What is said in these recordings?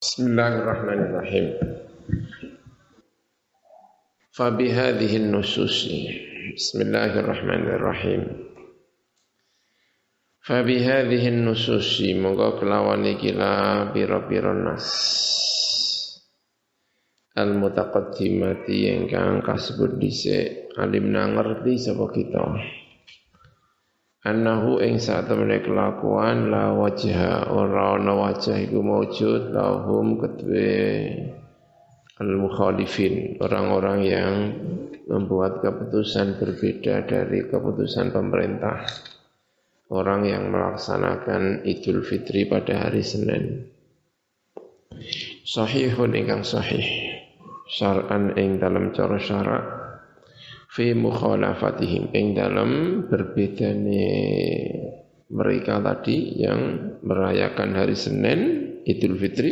Bismillahirrahmanirrahim. Fabihadhihi nususi. Bismillahirrahmanirrahim. Fabihadhihi nususi. Monggo kelawan ikila pira-pira nas al mutaqaddimati ingkang kasebut dhisik. Alimna ngerti sapa annahu ing satemene kelakuan la wajha ora ana wajah iku maujud lahum kedue al mukhalifin orang-orang yang membuat keputusan berbeda dari keputusan pemerintah. Orang yang melaksanakan Idul Fitri pada hari Senin. Sahihun ingkang sahih. Syar'an ing dalam cara syarak fi mukhalafatihim. Ing dalam berbedane mereka tadi yang merayakan hari Senin Idul Fitri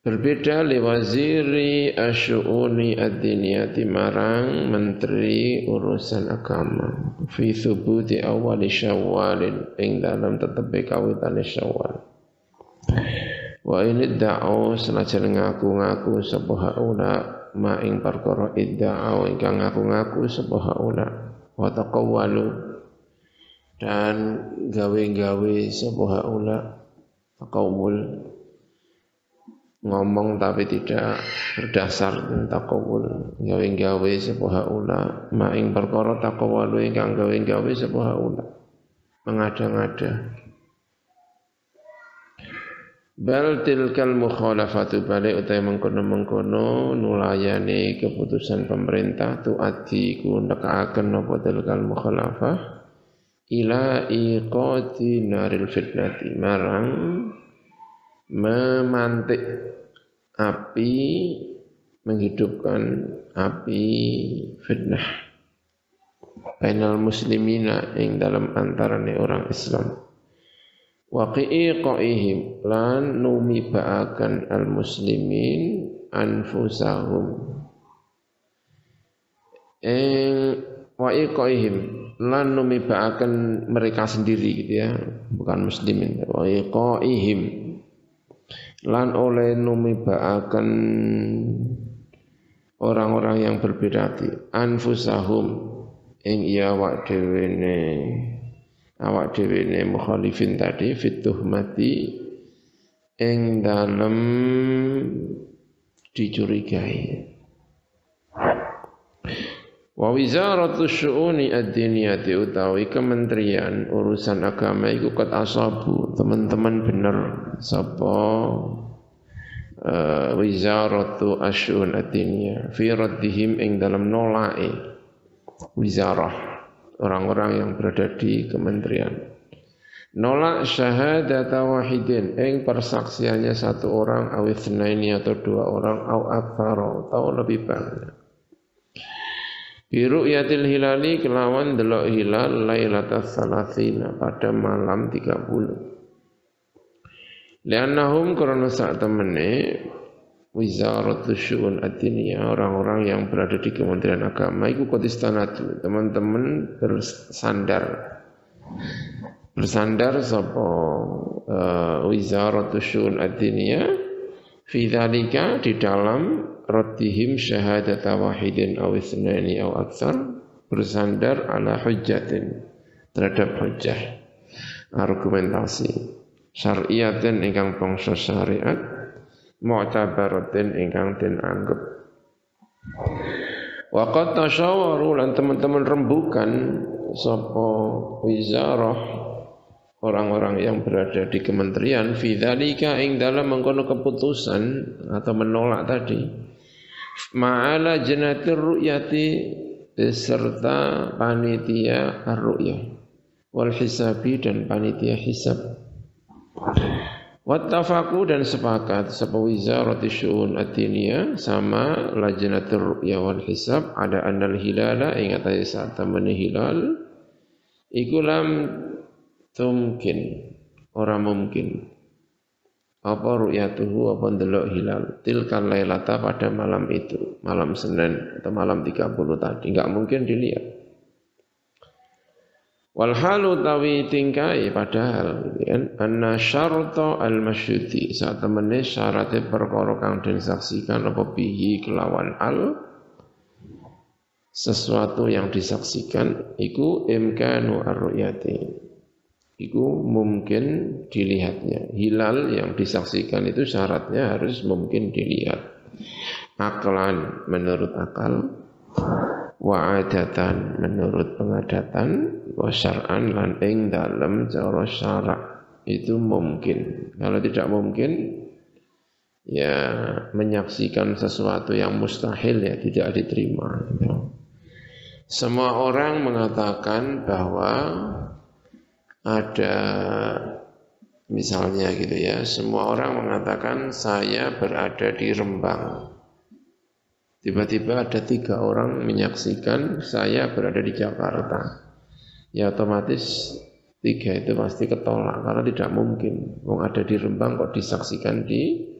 berbeda liwaziri asyuuni ad-diniyati marang menteri urusan agama. Fi thubuti awali syawalin ing dalam tetep kawitan syawal. Wa ini da'u senajan ngaku-ngaku sebuah haula ma ing perkara idda'au ingkang ngaku-ngaku sapa haula wa taqawwalu. Dan gawe-gawe sapa haula taqawul ngomong tapi tidak berdasar taqawul gawe-gawe sapa haula ma ing perkara taqawwalu ingkang gawe-gawe sapa haula. Mengada-ngada Bal tilkal mukhalafatu balik utai mengkono-mengkono nulayani keputusan pemerintah tu adi ku nekaaken napa tilkal mukhalafah ila iqati naril fitnati. Marang memantik api menghidupkan api fitnah. Bainal muslimina ing dalam antarane orang Islam wa qi'iqaihim lan numibaakan al muslimin anfusahum. Ing wa iqaihim lan numibaakan mereka sendiri gitu ya bukan muslimin. Wa iqaihim lan oleh numibaakan orang-orang yang berbeda anfusahum ing iya wak dhewe awak dhewe ne mukhalifin tadi fituh mati ing dalem dicurigai. Wa wizaratu syu'uni ad-diniyati utawi kementerian urusan agama iku kat asabu. Teman-teman bener sapa uh, wizaratu asyun ad-diniyah fi ing dalam nolai wizarah orang-orang yang berada di kementerian. Nolak syahadat wahidin ing persaksiannya satu orang awit ini atau dua orang au aktsara atau lebih banyak. Biru yatil hilali kelawan delok hilal lailatas salasina pada malam 30. Liannahum karena saat temene Wizaratul Syu'un ad orang-orang yang berada di Kementerian Agama. Itu kotistanatu teman-teman bersandar. Bersandar sapa uh, Wizaratul Syu'un ad-diniyah fi dzalika di dalam raddihim syahadat wahidin aw itsnani aw aktsar bersandar ala hujjatin terhadap hujjah argumentasi syariatin ingkang bangsa syariat mu'tabaratin ingkang den anggap Waqat tasyawaru lan teman-teman rembukan sapa wizarah orang-orang yang berada di kementerian fi dzalika ing dalam mengkono keputusan atau menolak tadi ma'ala janatir ru'yati beserta panitia ar-ru'yah wal hisabi dan panitia hisab Wattafaku dan sepakat. Sapa wizarati syu'un ad-diniyah sama lajnatur ru'ya wal hisab. Ada annal hilala ingat aja saat temani hilal. Iku lam tumkin. Orang mungkin apa ru'yatuhu apa ndelok hilal. Tilkan lailata pada malam itu. Malam Senin atau malam 30 tadi. Enggak mungkin dilihat Wal halu tawi tingkai padahal gitu kan? Anna syarta al masyuti. Saat temene syaratnya perkara kang den saksikan apa bihi kelawan al sesuatu yang disaksikan iku imkanu ar-ru'yati. Iku mungkin dilihatnya. Hilal yang disaksikan itu syaratnya harus mungkin dilihat. Aklan menurut akal wa adatan menurut pengadatan wa syar'an lan ing dalem cara syarak itu mungkin. Kalau tidak mungkin ya menyaksikan sesuatu yang mustahil ya tidak diterima. Semua orang mengatakan bahwa ada misalnya gitu ya semua orang mengatakan saya berada di Rembang. Tiba-tiba ada tiga orang menyaksikan saya berada di Jakarta. Ya otomatis tiga itu pasti ketolak karena tidak mungkin. Wong ada di Rembang kok disaksikan di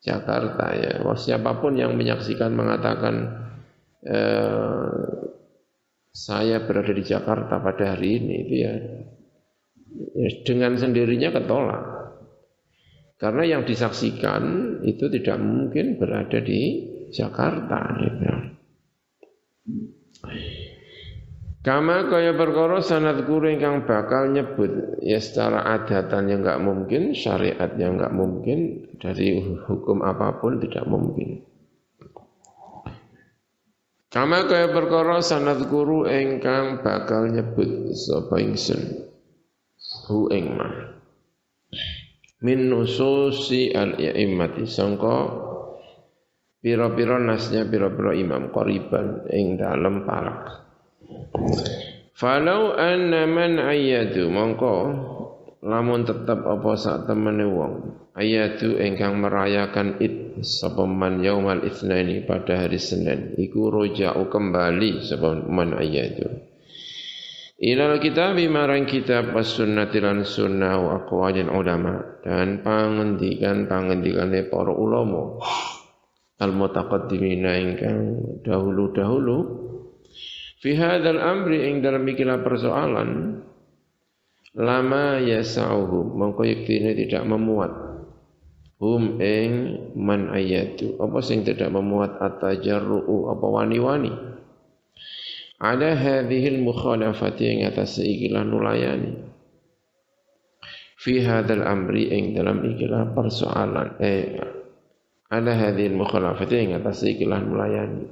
Jakarta ya. Wah, siapa pun yang menyaksikan mengatakan eh, saya berada di Jakarta pada hari ini itu ya, ya dengan sendirinya ketolak. Karena yang disaksikan itu tidak mungkin berada di Jakarta gitu. Kama kaya perkara sanad guru ingkang bakal nyebut ya secara adatan yang enggak mungkin, syariat yang enggak mungkin, dari hukum apa pun tidak mungkin. Kama kaya perkara sanad guru ingkang bakal nyebut sapa ingsun hu ing min nususi al-immati sangka Piro-piro nasnya piro-piro imam koriban ing dalam parak. Falau anna man ayatu mongko lamun tetap apa sak temene wong ayatu ingkang merayakan id sapa man yaumal itsnaini pada hari Senin iku roja'u kembali sapa man ayatu Ilal kitab marang kitab was sunnati sunnah wa aqwalin ulama dan pangendikan pangendikane para ulama al-mutaqaddimina ingkang dahulu-dahulu fi hadzal amri ing dalam ikilah persoalan lama yasauhum mongko yektine tidak memuat. Hum ing man ayatu apa sing tidak memuat? Atajarru apa wani-wani? Ada hadhil mukhalafati ing atas ikilah nulayani. Fi hadzal amri ing dalam ikilah persoalan eh ala hadhil mukhalafati yang atas ikilah melayani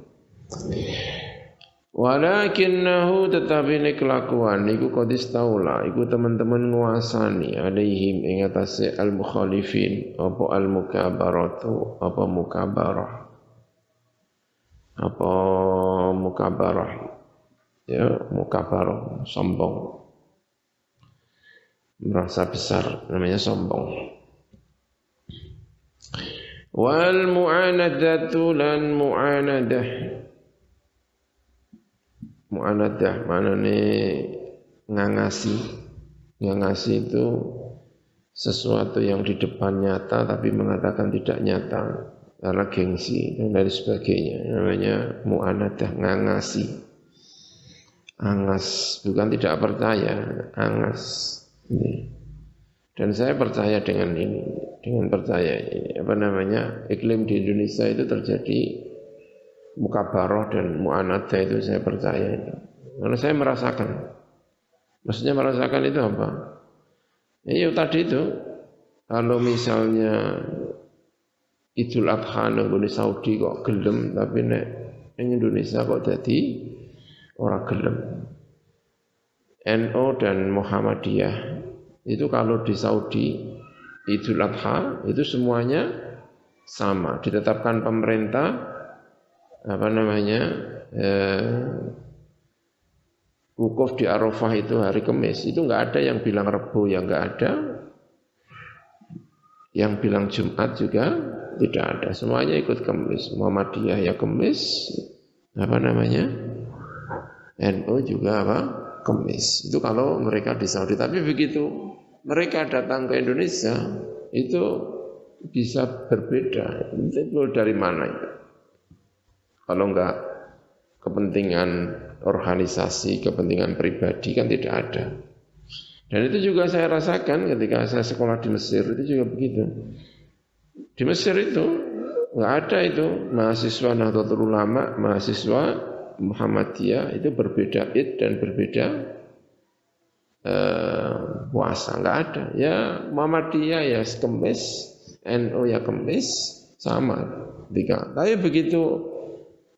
Walakinnahu tetapi ini kelakuan. Iku qadis taula iku teman-teman nguasani. Alaihim ing atase al mukhalifin apa al mukabaratu apa mukabarah? Apa mukabarah? Ya mukabarah. Sombong. Merasa besar. Namanya sombong. Wal mu'anadatu lan mu'anadah mu'anadah maknane ngangasi. Ngangasi itu sesuatu yang di depan nyata tapi mengatakan tidak nyata. Karena gengsi dan dari sebagainya. Namanya mu'anadah ngangasi. Angas bukan tidak percaya angas. Ini. Dan saya percaya dengan ini, dengan percaya ini. Apa namanya? Iklim di Indonesia itu terjadi mukabaroh dan mu'anada itu saya percaya itu. Karena saya merasakan. Maksudnya merasakan itu apa? Ya, tadi itu. Kalau misalnya Idul Adha di Saudi kok gelem tapi nek ning Indonesia kok jadi orang gelem. NO dan Muhammadiyah itu kalau di Saudi Idul Adha itu semuanya sama ditetapkan pemerintah apa namanya eh, wukuf di Arafah itu hari Kamis itu enggak ada yang bilang Rebu yang enggak ada yang bilang Jumat juga tidak ada semuanya ikut Kamis Muhammadiyah ya Kamis apa namanya NU juga apa Kemis. Itu kalau mereka di Saudi. Tapi begitu mereka datang ke Indonesia, itu bisa berbeda. Itu dari mana itu? Kalau enggak kepentingan organisasi, kepentingan pribadi kan tidak ada. Dan itu juga saya rasakan ketika saya sekolah di Mesir itu juga begitu. Di Mesir itu nggak ada itu mahasiswa Nahdlatul Ulama, mahasiswa Muhammadiyah itu berbeda id dan berbeda eh, puasa nggak ada. Ya Muhammadiyah ya kemis, NU ya kemis sama tiga. Tapi begitu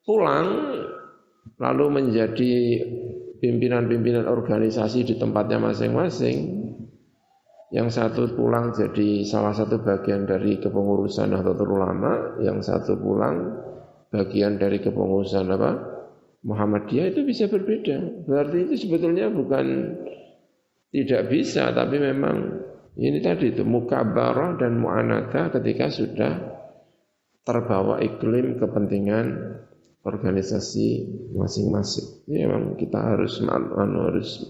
pulang lalu menjadi pimpinan-pimpinan organisasi di tempatnya masing-masing. Yang satu pulang jadi salah satu bagian dari kepengurusan Nahdlatul Ulama, yang satu pulang bagian dari kepengurusan apa? Muhammadiyah itu bisa berbeda. Berarti itu sebetulnya bukan tidak bisa, tapi memang ini tadi itu mukabarah dan mu'anata ketika sudah terbawa iklim kepentingan organisasi masing-masing. Ya memang kita harus anu, harus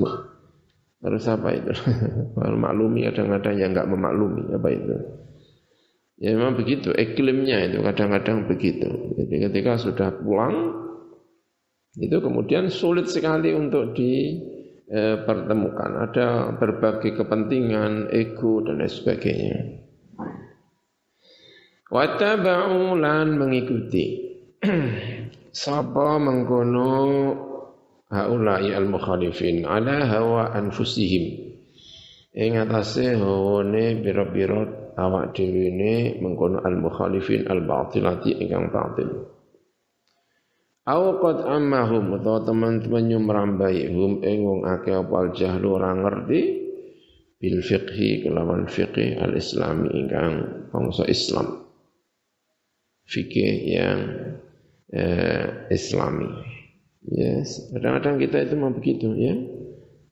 harus apa itu? maklumi kadang-kadang yang enggak memaklumi apa itu. Ya memang begitu, iklimnya itu kadang-kadang begitu. Jadi ketika sudah pulang itu kemudian sulit sekali untuk dipertemukan. Eh, Ada berbagai kepentingan, ego dan lain sebagainya. Wattaba'u lan mengikuti Sapa mengkono haulai al-mukhalifin ala hawa anfusihim. Ing atase hawane pira-pira awak dhewe ne mengkono al-mukhalifin al-batilati ingkang batil. Au ammahum utawa teman-teman nyumrambai hum ing wong akeh apa al-jahlu ora ngerti bil fiqhi kelawan fiqih al-islami ingkang bangsa Islam. Fikih yang eh, Islami. Yes, kadang-kadang kita itu mau begitu ya.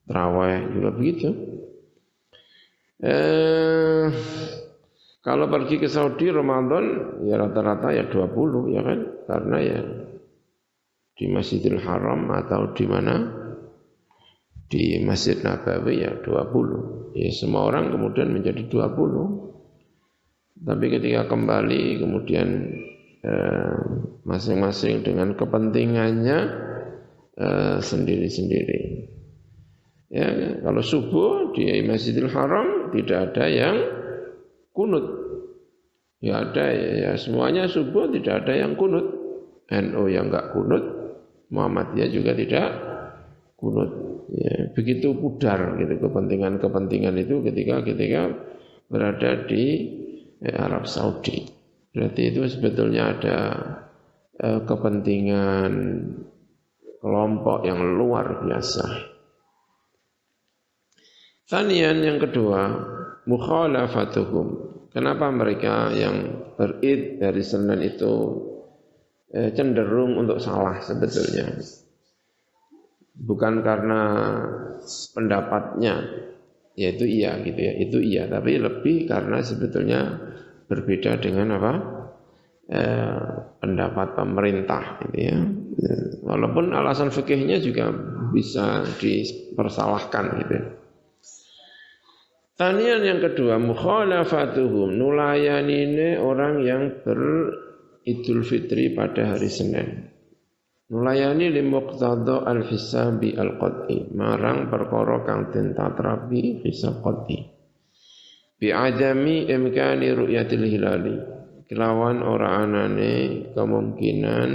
Terawih juga begitu. Eh, kalau pergi ke Saudi Ramadan ya rata-rata ya 20 ya kan? Karena ya di Masjidil Haram atau di mana? Di Masjid Nabawi ya 20. Ya semua orang kemudian menjadi 20. Tapi ketika kembali kemudian Eh, masing-masing dengan kepentingannya eh, sendiri-sendiri. Ya, kalau subuh di Masjidil Haram tidak ada yang kunut. Ya ada ya, ya semuanya subuh tidak ada yang kunut. NU yang enggak kunut, Muhammadiyah juga tidak kunut. Ya, begitu pudar gitu kepentingan-kepentingan itu ketika ketika berada di eh, Arab Saudi. Berarti itu sebetulnya ada eh, kepentingan kelompok yang luar biasa. Tanian yang kedua, mukhalafatuhum. Kenapa mereka yang berid dari Senin itu eh, cenderung untuk salah sebetulnya? Bukan karena pendapatnya, yaitu iya gitu ya, itu iya, tapi lebih karena sebetulnya berbeda dengan apa eh, pendapat pemerintah gitu ya. Walaupun alasan fikihnya juga bisa dipersalahkan gitu. Ya. Tanian yang kedua mukhalafatuhum nulayanine orang yang beridul fitri pada hari Senin. Nulayani limuqtada al-hisabi al-qad'i marang perkara kang den tatrapi hisab qad'i bi'adami imkani ru'yatil hilali. Kelawan ora anane kemungkinan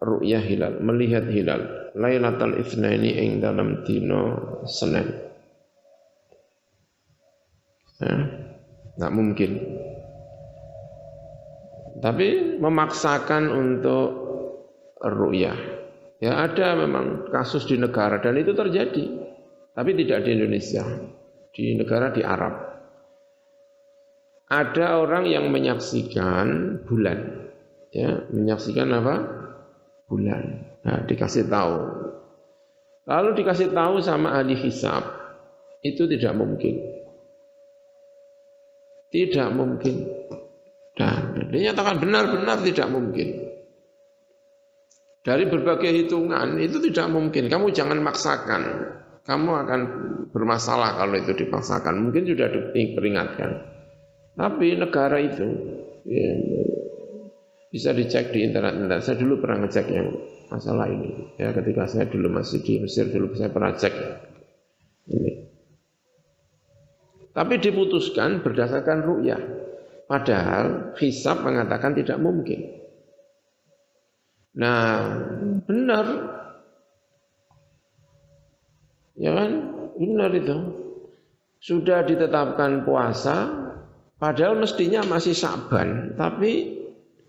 ru'yah hilal melihat hilal. Lailatul itsnaini ing dalam dino Senin. Ya, nggak mungkin. Tapi memaksakan untuk ru'yah. Ya ada memang kasus di negara dan itu terjadi. Tapi tidak di Indonesia di negara di Arab. Ada orang yang menyaksikan bulan, ya, menyaksikan apa? Bulan. Nah, dikasih tahu. Lalu dikasih tahu sama ahli hisab, itu tidak mungkin. Tidak mungkin. Dan dinyatakan benar-benar tidak mungkin. Dari berbagai hitungan itu tidak mungkin. Kamu jangan maksakan kamu akan bermasalah kalau itu dipaksakan. Mungkin sudah diperingatkan. Tapi negara itu ya, bisa dicek di internet. internet. Saya dulu pernah ngecek yang masalah ini. Ya, ketika saya dulu masih di Mesir dulu saya pernah cek. Ini. Tapi diputuskan berdasarkan ru'yah. Padahal hisab mengatakan tidak mungkin. Nah, benar. Ya kan? Benar itu. Sudah ditetapkan puasa, padahal mestinya masih saban, tapi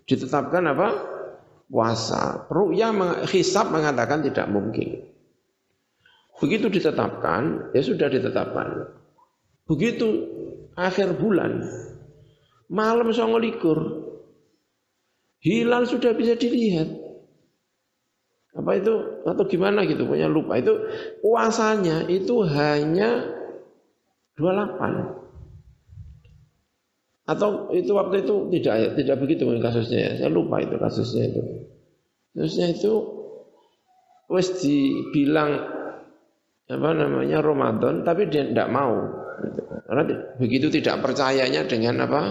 ditetapkan apa? Puasa. Ru'yah hisab mengatakan tidak mungkin. Begitu ditetapkan, ya sudah ditetapkan. Begitu akhir bulan, malam likur, hilal sudah bisa dilihat. Apa itu? Atau gimana gitu punya lupa. Itu puasanya itu hanya 28 atau itu waktu itu tidak tidak begitu kasusnya ya. Saya lupa itu kasusnya itu. Kasusnya itu wes dibilang apa namanya Ramadan tapi dia tidak mau. Karena begitu tidak percayanya dengan apa?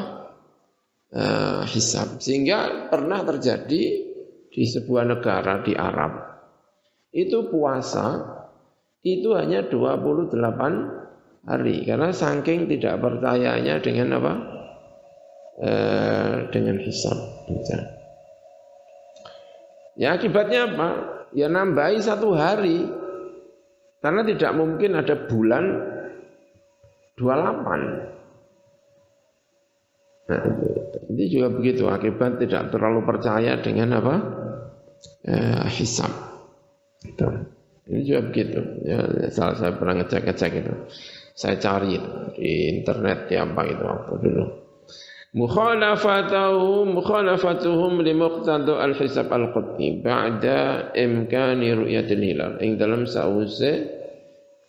Uh, hisab. Sehingga pernah terjadi di sebuah negara di Arab. Itu puasa itu hanya 28 hari. Karena saking tidak percayanya dengan apa? Uh, dengan hisab ya akibatnya apa? Ya nambahi satu hari. Karena tidak mungkin ada bulan 28. Nah, ini juga begitu. Akibat tidak terlalu percaya dengan apa eh, hisab. Itu. Ini juga begitu. Ya, salah saya pernah ngecek-ngecek itu. Saya cari itu, di internet ya apa itu waktu dulu. Mukhalafatuhum mukhalafatuhum li muqtada al-hisab al-qutni ba'da imkani ru'yatil hilal. Ing dalam sause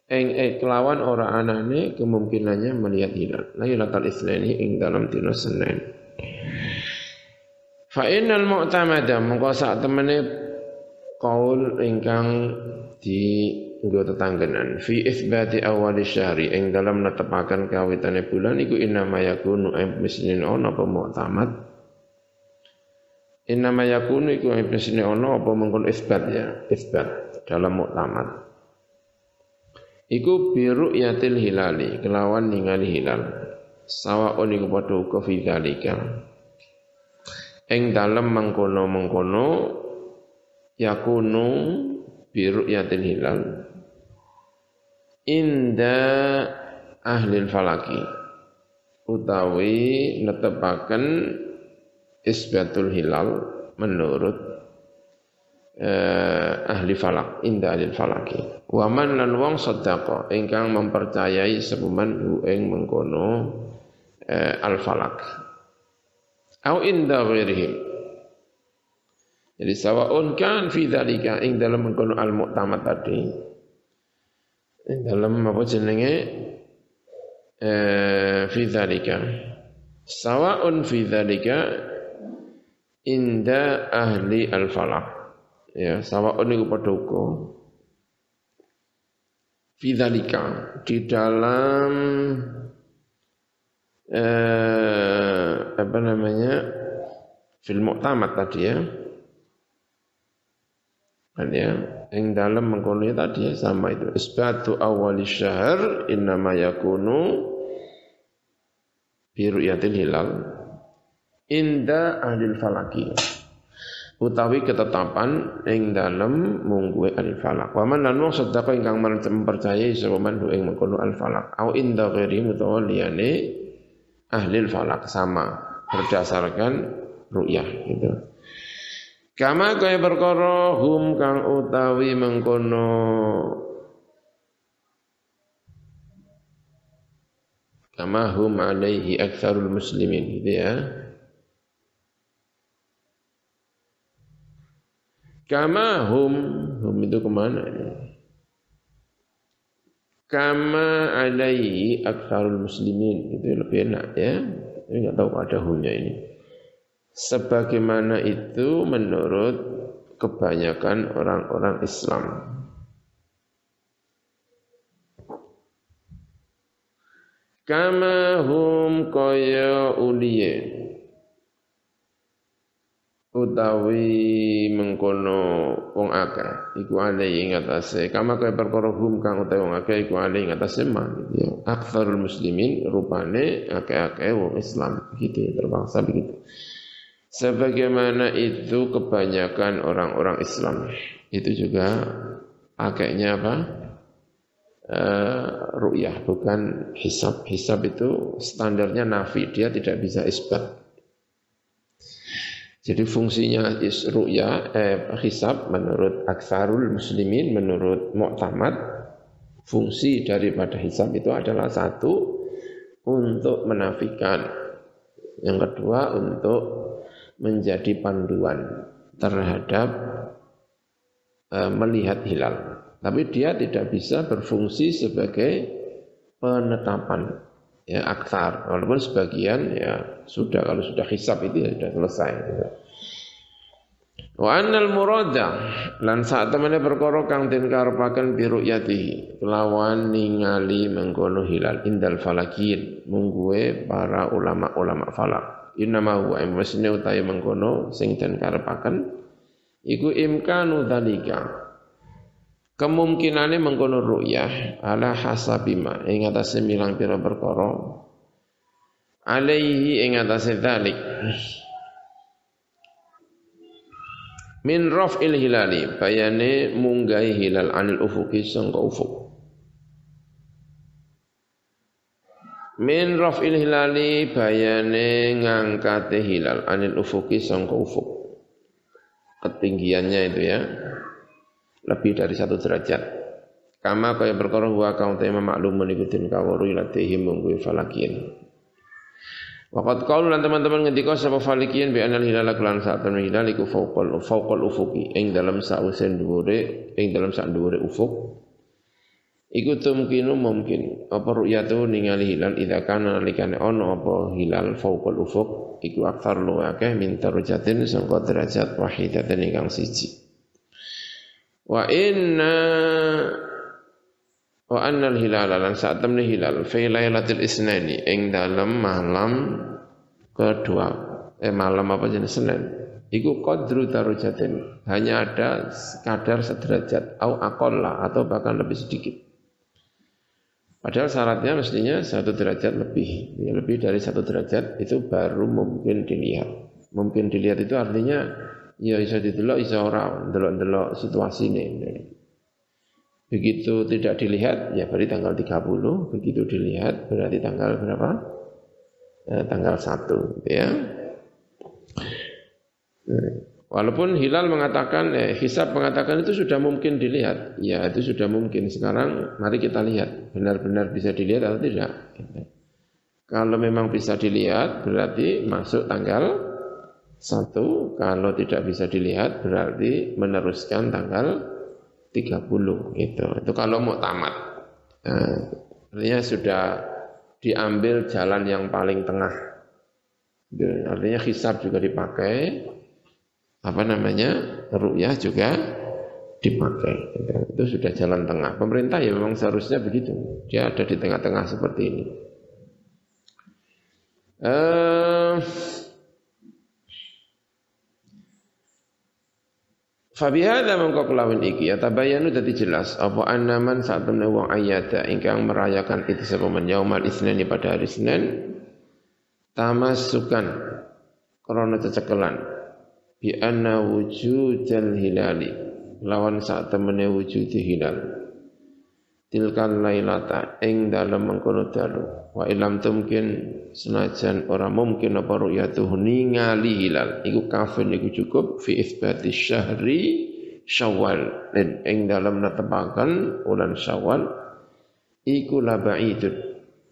eng eh, kelawan ora anane kemungkinannya melihat hilal lailatul isnani ing dalam dina Senin fa innal mu'tamada mengko sak temene qaul ingkang di nggo tetanggenan fi itsbati awal syahri ing dalam netepaken kawitane bulan iku innama yakunu mislin ana apa mu'tamad innama yakunu iku mislin ana apa mengkon isbat ya isbat dalam mu'tamad Iku biru yatil hilali kelawan ningali hilal. Sawaun iku padha uga fi. Ing dalem mengkono-mengkono yakunu biru yatil hilal. Inda ahli falaki utawi netepaken isbatul hilal menurut eh, ahli falak inda ahli falaki waman lan wong sedekah ingkang mempercayai sepuman hu ing mengkono eh, al falak au inda ghairihim. Jadi sawaun kan fi dzalika ing dalam mengkono al muktamad tadi. Ing dalam apa jenenge? Eh, fi dzalika sawaun fi dzalika inda ahli al falak ya sawaun iku padha uga. Fidzalika di dalam eh, apa namanya? Fil mu'tamad tadi ya. Kan ya? Yang dalam mengkono tadi ya sama itu. Isbatu awal syahr innama yakunu bi ru'yatil hilal. Inda ahli falaki. Utawi ketetapan ing dalem mungguhe al falak. Wa man lan sedekah ingkang mempercayai sapa man ing mengkono al falak. Au inda ghairi mutawa liyane ahli falak sama berdasarkan ru'yah gitu. Kama kaya perkara hum kang utawi mengkono kama hum alaihi aktsarul muslimin gitu ya. Kama hum, hum itu ke mana ini? Kama alaihi aksarul muslimin, itu lebih enak ya. Tapi nggak tahu ada humnya ini. Sebagaimana itu menurut kebanyakan orang-orang Islam. Kama hum kaya uliye utawi mengkono wong akeh iku ale ing atase kama kaya perkara hum kang utawi wong akeh iku ale ing atase man ya. Aktsarul muslimin rupane akeh-akeh wong Islam gitu ya terpaksa begitu. Sebagaimana itu kebanyakan orang-orang Islam. Itu juga akehnya apa? Uh, ru'yah bukan hisab. Hisab itu standarnya nafi dia tidak bisa isbat jadi fungsinya ru'ya eh, hisab menurut aksarul muslimin, menurut mu'tamad, fungsi daripada hisab itu adalah satu untuk menafikan. Yang kedua untuk menjadi panduan terhadap eh, melihat hilal. Tapi dia tidak bisa berfungsi sebagai penetapan ya aksar walaupun sebagian ya sudah. Kalau sudah hisab itu ya sudah selesai gitu. Wa annal murada lan saat temene perkara kang den karepaken bi ru'yatihi lawan ningali mengkono hilal indal falakin mungguwe para ulama-ulama falak. Innama huwa masne utahe mengkono sing den karepaken iku imkanu dalika kemungkinane mengkono ru'yah. Ala hasabima ing atase milang pira perkara. Alaihi ing atase dalik min raf'il hilali. Bayane munggahi hilal anil ufuki sangka ufuk. Min raf'il hilali. Bayane ngangkate hilal anil ufuki sangka ufuk. Ketinggiannya itu ya lebih dari satu derajat. Kama kaya perkara wa kaum tema maklumun iku den kaworu ilatihim munggu falakin. Waqat qaul lan teman-teman ngendika sapa falikin bi anal hilal lan saat temen hilal iku fauqal fauqal ufuki ing dalam sausen dhuwure ing dalam sak dhuwure ufuk. Iku tumkinu mungkin apa ru'yatu ningali hilal idza kana nalikane ono apa hilal fauqal ufuk iku akthar lu akeh min darajatin sangka derajat wahidatin ingkang siji. Wa inna wa annal hilal lan saat temne hilal fi lailatul isnani ing dalam malam kedua eh malam apa jenis Senin. Iku qadru darujatin hanya ada kadar sederajat au aqalla atau bahkan lebih sedikit. Padahal syaratnya mestinya satu derajat lebih, ya, lebih dari satu derajat itu baru mungkin dilihat. Mungkin dilihat itu artinya ya bisa didelok bisa ora delok-delok situasi ini. Begitu tidak dilihat ya berarti tanggal 30, begitu dilihat berarti tanggal berapa? Eh, tanggal 1 gitu ya. Walaupun Hilal mengatakan, eh, Hisab mengatakan itu sudah mungkin dilihat. Ya itu sudah mungkin. Sekarang mari kita lihat. Benar-benar bisa dilihat atau tidak. Kalau memang bisa dilihat berarti masuk tanggal satu, kalau tidak bisa dilihat berarti meneruskan tanggal 30 gitu. Itu kalau mau tamat. Nah, artinya sudah diambil jalan yang paling tengah. Gitu. Artinya hisab juga dipakai, apa namanya, ru'yah juga dipakai. Gitu. Itu sudah jalan tengah. Pemerintah ya memang seharusnya begitu. Dia ada di tengah-tengah seperti ini. Uh, Fabihada mengko kelawan iki ya tabayanu dadi jelas. Apa annaman saat temne wong ayata ingkang merayakan itu sebab yaumal isnani pada hari Senin? Tamasukan krana cecekelan. Bi anna wujudal hilali lawan saat temene wujud hilal tilkan lailata ing dalam mengkono dalu. Wa ilam tumkin senajan ora mungkin apa ru'yatuhu ningali hilal. Iku kafin iku cukup. Fi itsbati syahri syawal. Dan ing dalam netepaken ulan syawal iku la ba'idun.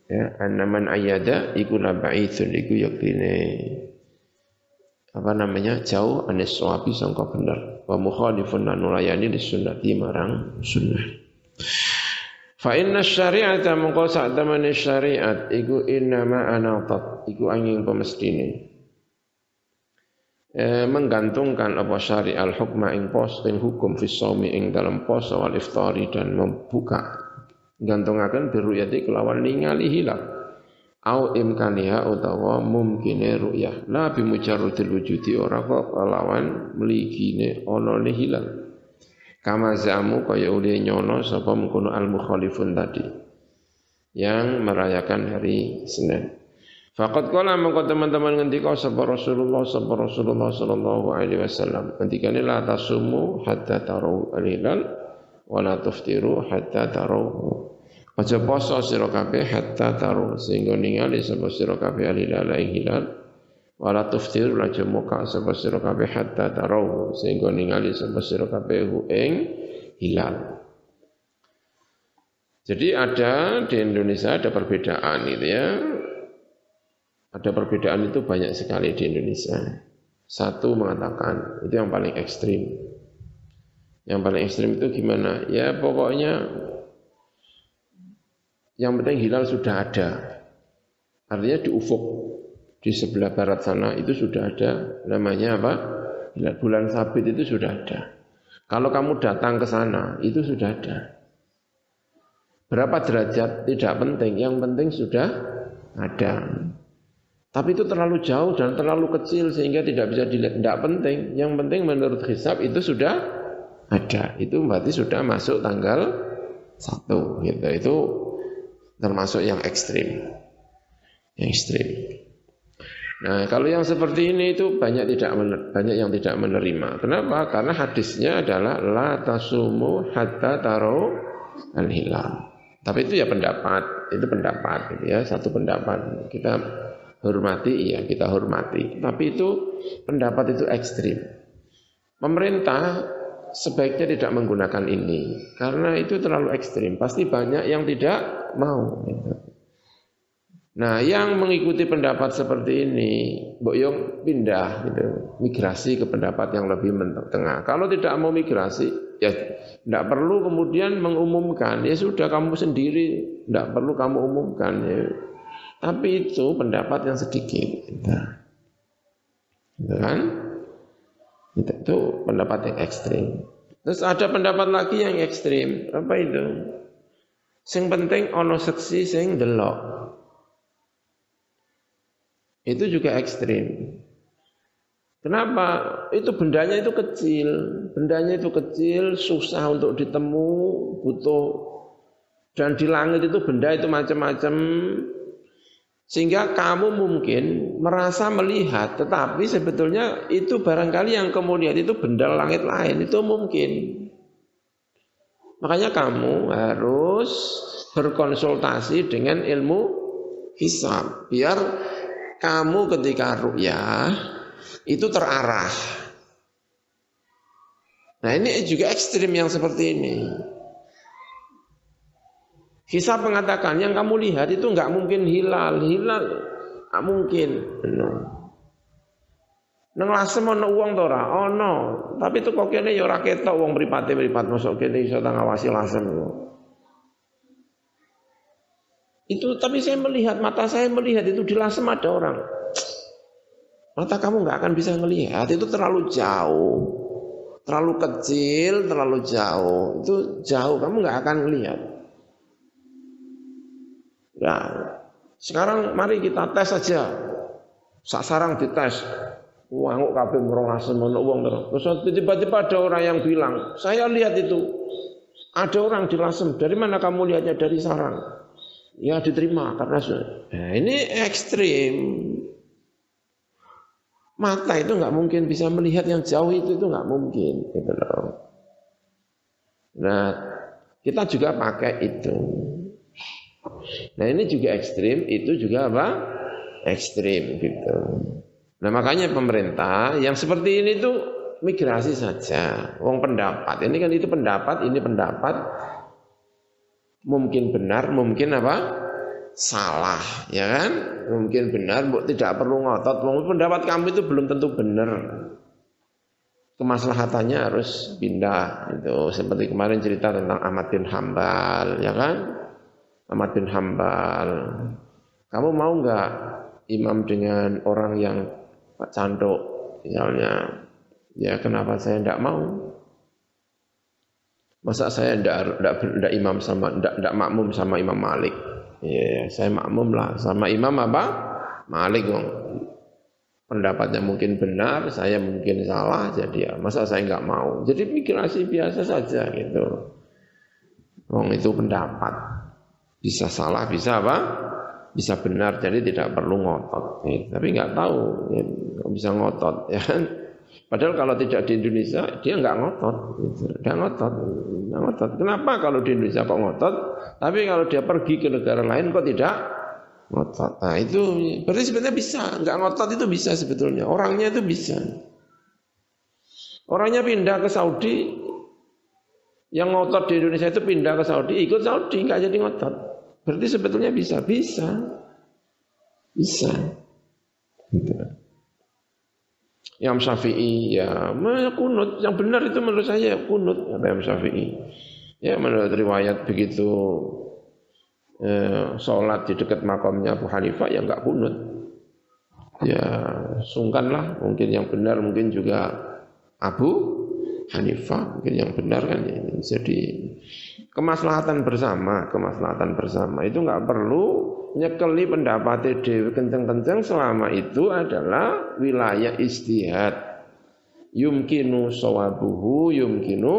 Ya annaman ayada iku la ba'idun. Iku yaktine apa namanya jauh anis sawabi sangka bener. Wa mukhalifun lan nulayani marang sunnah Fa inna syari'ata mengko sak temene syariat iku innama anatat iku angin pemestine. E, menggantungkan apa syariat hukma ing pos ing hukum fi shaumi ing dalam poso wal iftari dan membuka. Gantungaken biruyati kelawan ningali hilal. Au imkaniha utawa mungkine ru'yah. La bi mujarradil wujudi ora kok lawan mligine ana hilal kama zamu kaya uli nyono sapa mengkono al mukhalifun tadi yang merayakan hari Senin. Fakat kala mengko teman-teman ngendika sapa Rasulullah sapa Rasulullah sallallahu alaihi wasallam. Ngendikane la tasumu hatta taru al-hilal wa la tuftiru hatta taru Aja poso sira kabeh hatta taru sehingga ningali sapa sira kabeh al-hilal hilal wala tuftiru aja muka sapa sira kabeh hatta taru sehingga ningali sapa sira kabeh ing hilal jadi ada di Indonesia ada perbedaan itu ya ada perbedaan itu banyak sekali di Indonesia. Satu mengatakan, itu yang paling ekstrim. Yang paling ekstrim itu gimana? Ya pokoknya yang penting hilal sudah ada. Artinya di ufuk, di sebelah barat sana itu sudah ada. Namanya apa? Hilal bulan sabit itu sudah ada. Kalau kamu datang ke sana, itu sudah ada. Berapa derajat tidak penting, yang penting sudah ada. Tapi itu terlalu jauh dan terlalu kecil sehingga tidak bisa dilihat. Tidak penting. Yang penting menurut hisab itu sudah ada. Itu berarti sudah masuk tanggal satu. Gitu. Itu termasuk yang ekstrim. Yang ekstrim. Nah, kalau yang seperti ini itu banyak tidak banyak yang tidak menerima. Kenapa? Karena hadisnya adalah la tasumu hatta taro al hilal. Tapi itu ya pendapat, itu pendapat gitu ya, satu pendapat. Kita hormati, iya kita hormati. Tapi itu pendapat itu ekstrim. Pemerintah sebaiknya tidak menggunakan ini karena itu terlalu ekstrim. Pasti banyak yang tidak mau. Nah, yang mengikuti pendapat seperti ini, Boyong pindah gitu, migrasi ke pendapat yang lebih tengah. Kalau tidak mau migrasi, ya tidak perlu kemudian mengumumkan. Ya sudah kamu sendiri, tidak perlu kamu umumkan. Ya. Tapi itu pendapat yang sedikit. Nah. Kan? Itu, itu pendapat yang ekstrim. Terus ada pendapat lagi yang ekstrim. Apa itu? Sing penting ono seksi sing delok. Itu juga ekstrim. Kenapa? Itu bendanya itu kecil. Bendanya itu kecil, susah untuk ditemu, butuh dan di langit itu benda itu macam-macam sehingga kamu mungkin merasa melihat, tetapi sebetulnya itu barangkali yang kemudian itu benda langit lain, itu mungkin. Makanya kamu harus berkonsultasi dengan ilmu hisab, biar kamu ketika ru'yah itu terarah. Nah ini juga ekstrim yang seperti ini. Hisab mengatakan yang kamu lihat itu nggak mungkin hilal, hilal nggak mungkin. Nang lasem ana uang to ora? Ana. Tapi itu kok kene ya ora ketok wong mripate-mripat mosok kene ngawasi lasem. Itu tapi saya melihat mata saya melihat itu di lasem ada orang. Mata kamu nggak akan bisa melihat itu terlalu jauh. Terlalu kecil, terlalu jauh. Itu jauh kamu nggak akan melihat. Ya, sekarang mari kita tes saja. Sasarang dites. Wanguk kabeh ngrong semono wong terus. tiba-tiba ada orang yang bilang, "Saya lihat itu. Ada orang di Lasem. Dari mana kamu lihatnya? Dari sarang." Ya diterima karena nah, ini ekstrim. Mata itu nggak mungkin bisa melihat yang jauh itu itu nggak mungkin, gitu loh. Nah, kita juga pakai itu. Nah ini juga ekstrim, itu juga apa? Ekstrim gitu. Nah makanya pemerintah yang seperti ini tuh migrasi saja. Wong pendapat, ini kan itu pendapat, ini pendapat. Mungkin benar, mungkin apa? Salah, ya kan? Mungkin benar, tidak perlu ngotot. Wong pendapat kamu itu belum tentu benar. Kemaslahatannya harus pindah. Itu seperti kemarin cerita tentang Ahmad bin Hambal, ya kan? Ahmad bin Hambal. Kamu mau nggak imam dengan orang yang canduk misalnya? Ya kenapa saya tidak mau? Masa saya tidak imam sama tidak makmum sama Imam Malik? Ya, saya makmum lah sama imam apa? Malik wong. Pendapatnya mungkin benar, saya mungkin salah, jadi ya masa saya nggak mau. Jadi pikirasi biasa saja gitu. Wong itu pendapat. Bisa salah, bisa apa? Bisa benar, jadi tidak perlu ngotot. Ya, tapi nggak tahu, ya, bisa ngotot, ya kan? Padahal kalau tidak di Indonesia dia nggak ngotot, gitu. nggak ngotot, nggak ngotot. Kenapa kalau di Indonesia kok ngotot? Tapi kalau dia pergi ke negara lain kok tidak ngotot. Nah itu berarti sebenarnya bisa, nggak ngotot itu bisa sebetulnya. Orangnya itu bisa. Orangnya pindah ke Saudi, yang ngotot di Indonesia itu pindah ke Saudi, ikut Saudi, nggak jadi ngotot. Berarti sebetulnya bisa, bisa, bisa. Gitu. Imam Syafi'i ya. Kunut. Yang benar itu menurut saya kunut kata Imam Syafi'i. Ya menurut riwayat begitu eh, sholat di dekat makamnya Abu Hanifah ya enggak kunut. Ya sungkanlah. Mungkin yang benar mungkin juga Abu Hanifah mungkin yang benar kan ya. jadi kemaslahatan bersama kemaslahatan bersama. Itu enggak perlu nyekeli pendapat dewi kenceng-kenceng. Selama itu adalah wilayah istihad. Yumkinu sawabuhu yumkinu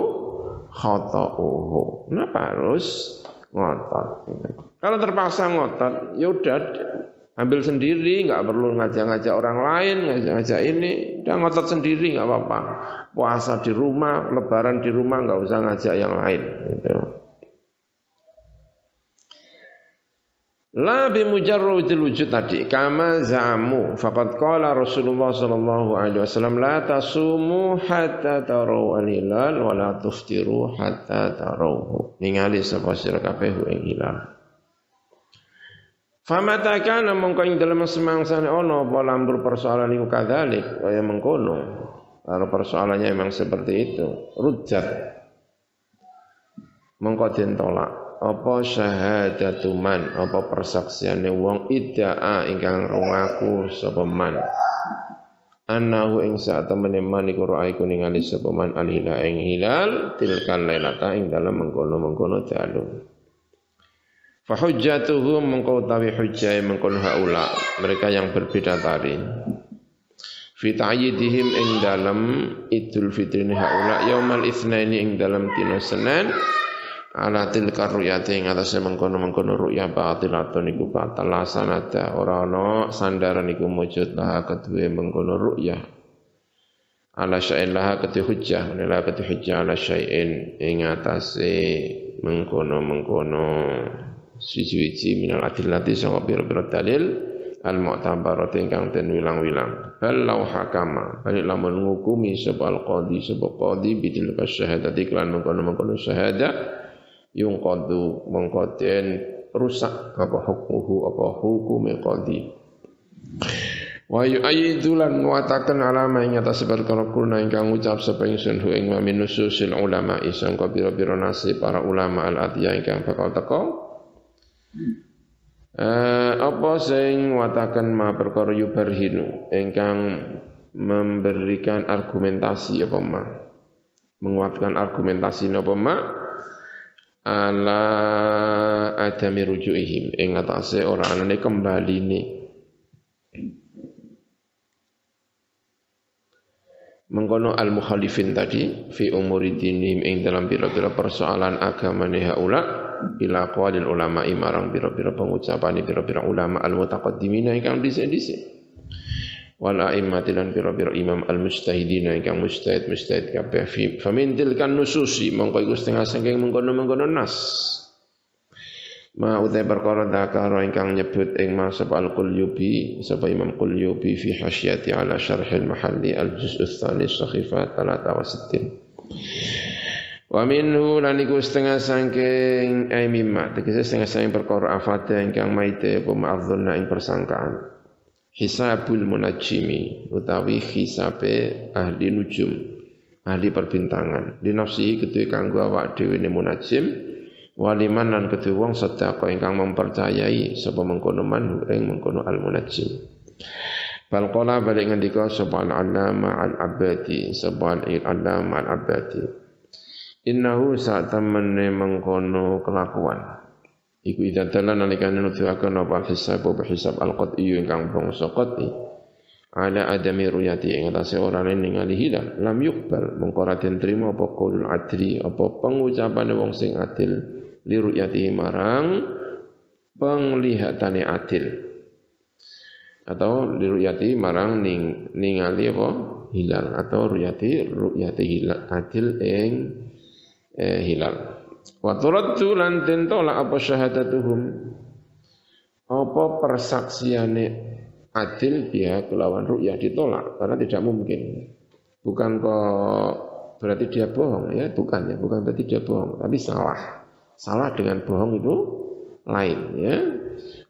khata'uhu. Kenapa harus ngotot? Kalau terpaksa ngotot ya udah ambil sendiri nggak perlu ngajak-ngajak orang lain ngajak-ngajak ini. Udah ngotot sendiri nggak apa-apa. Puasa di rumah lebaran di rumah nggak usah ngajak yang lain gitu. La bimujarradil wujud tadi kama zamu. Faqad qala Rasulullah sallallahu alaihi wasallam la tasumu hatta taraw al-hilal wa la tuftiru hatta tarawhu ningali sapa sira kabeh ing hilal Famata kana mongko ing dalem semangsane ana apa lambur persoalan iku kadzalik kaya mengkono. Kalau persoalannya memang seperti itu. Rujat. Mongko den tolak. Apa syahadatu man? Apa persaksiane wong idda'a ingkang ngaku sapa man? Annahu ing saat temene man iku ra'aiku ningali sapa man alila ing hilal tilkan lailata ing dalam mengkono-mengkono dalu fa hujjatuhu mengko utawi hujjah mengkono haula mereka yang berbeda tari fi ta'yidihim ing dalam idul fitri haula yaumal itsnaini ing dalam dina Senin ala tilka ruyati ing atase mengkono-mengkono ruya batilatun iku batal. Lasanata ora ana sandaran iku mujud lah kedue mengkono ruya. Ala syai'in laha kedue hujjah nila kedue hujjah ala syai'in ing atase mengkono-mengkono siji-siji minal adillati sanga pira-pira dalil al mu'tabarat ingkang den wilang-wilang. Bal lau hakama balik lamun ngukumi sapa al qadi sapa qadi bidil syahadati lan mengkono-mengkono syahadah yung qadu mengkoden rusak apa hukmuhu apa hukum qadi. Wa yu'ayyidu lan muatakan alama ing atas perkara kulna ingkang ngucap sapa ingsun hu ing min nususil ulama isang pira-pira nasi para ulama al atiyah ingkang bakal teko eh, apa sing watakan ma perkara yubarhinu? Ingkang memberikan argumentasi apa ma? Menguatkan argumentasi apa ma? Ala adami rujuihim. Ing atase ora anane kembaline. Mengkono al mukhalifin tadi fi umuri dinihim ing dalam pira-pira persoalan agamane haula bila qawlil ulama imarang pira-pira pengucapan pira-pira ulama al mutaqaddimina ingkang dhisik-dhisik wal a'immati lan pira-pira imam al mujtahidin ingkang mujtahid mujtahid kabeh. Fi famintil kan nususi mongko iku setengah saking mengkono-mengkono nas. Ma utai perkara dakara ingkang nyebut ing masab al qulyubi sapa imam qulyubi fi hasyati ala syarh al mahalli al juz' tsani sahifa 63 Wa minhu lan setengah saking ai mimma. Tegese setengah saking perkara afate ingkang maite apa ma'dzunna ing persangkaan. Hisabul munajjimi utawi hisabe ahli nujum ahli perbintangan. Dinafsihi kedue kanggo awak dhewe ne munajjim waliman lan kedue wong sedekah ingkang mempercayai sapa mengkono man ing mengkono al munajjim. Bal qala balik ngendika sapa al allama al abadi sapa al allama al innahu sa temene mengkono kelakuan. Iku idza dalla nalikane nuduhaken apa hisab apa hisab al-qat'i ingkang bangsa qat'i. Ala adami ruyati ing atase ora ningali hilal. Lam yuqbal mengko ora den apa qaulul adli apa pengucapane wong sing adil. Li ruyati marang penglihatane adil. Atau li ruyati marang ning ningali apa? Hilal. Atau ruyati ruyati hilal adil ing eh, hilal Wa turaddu lan den tolak apa syahadatuhum. Apa persaksiane adil dia kelawan ru'yah ditolak karena tidak mungkin. Bukan kok berarti dia bohong ya, bukan ya, bukan berarti dia bohong, tapi salah. Salah dengan bohong itu lain ya.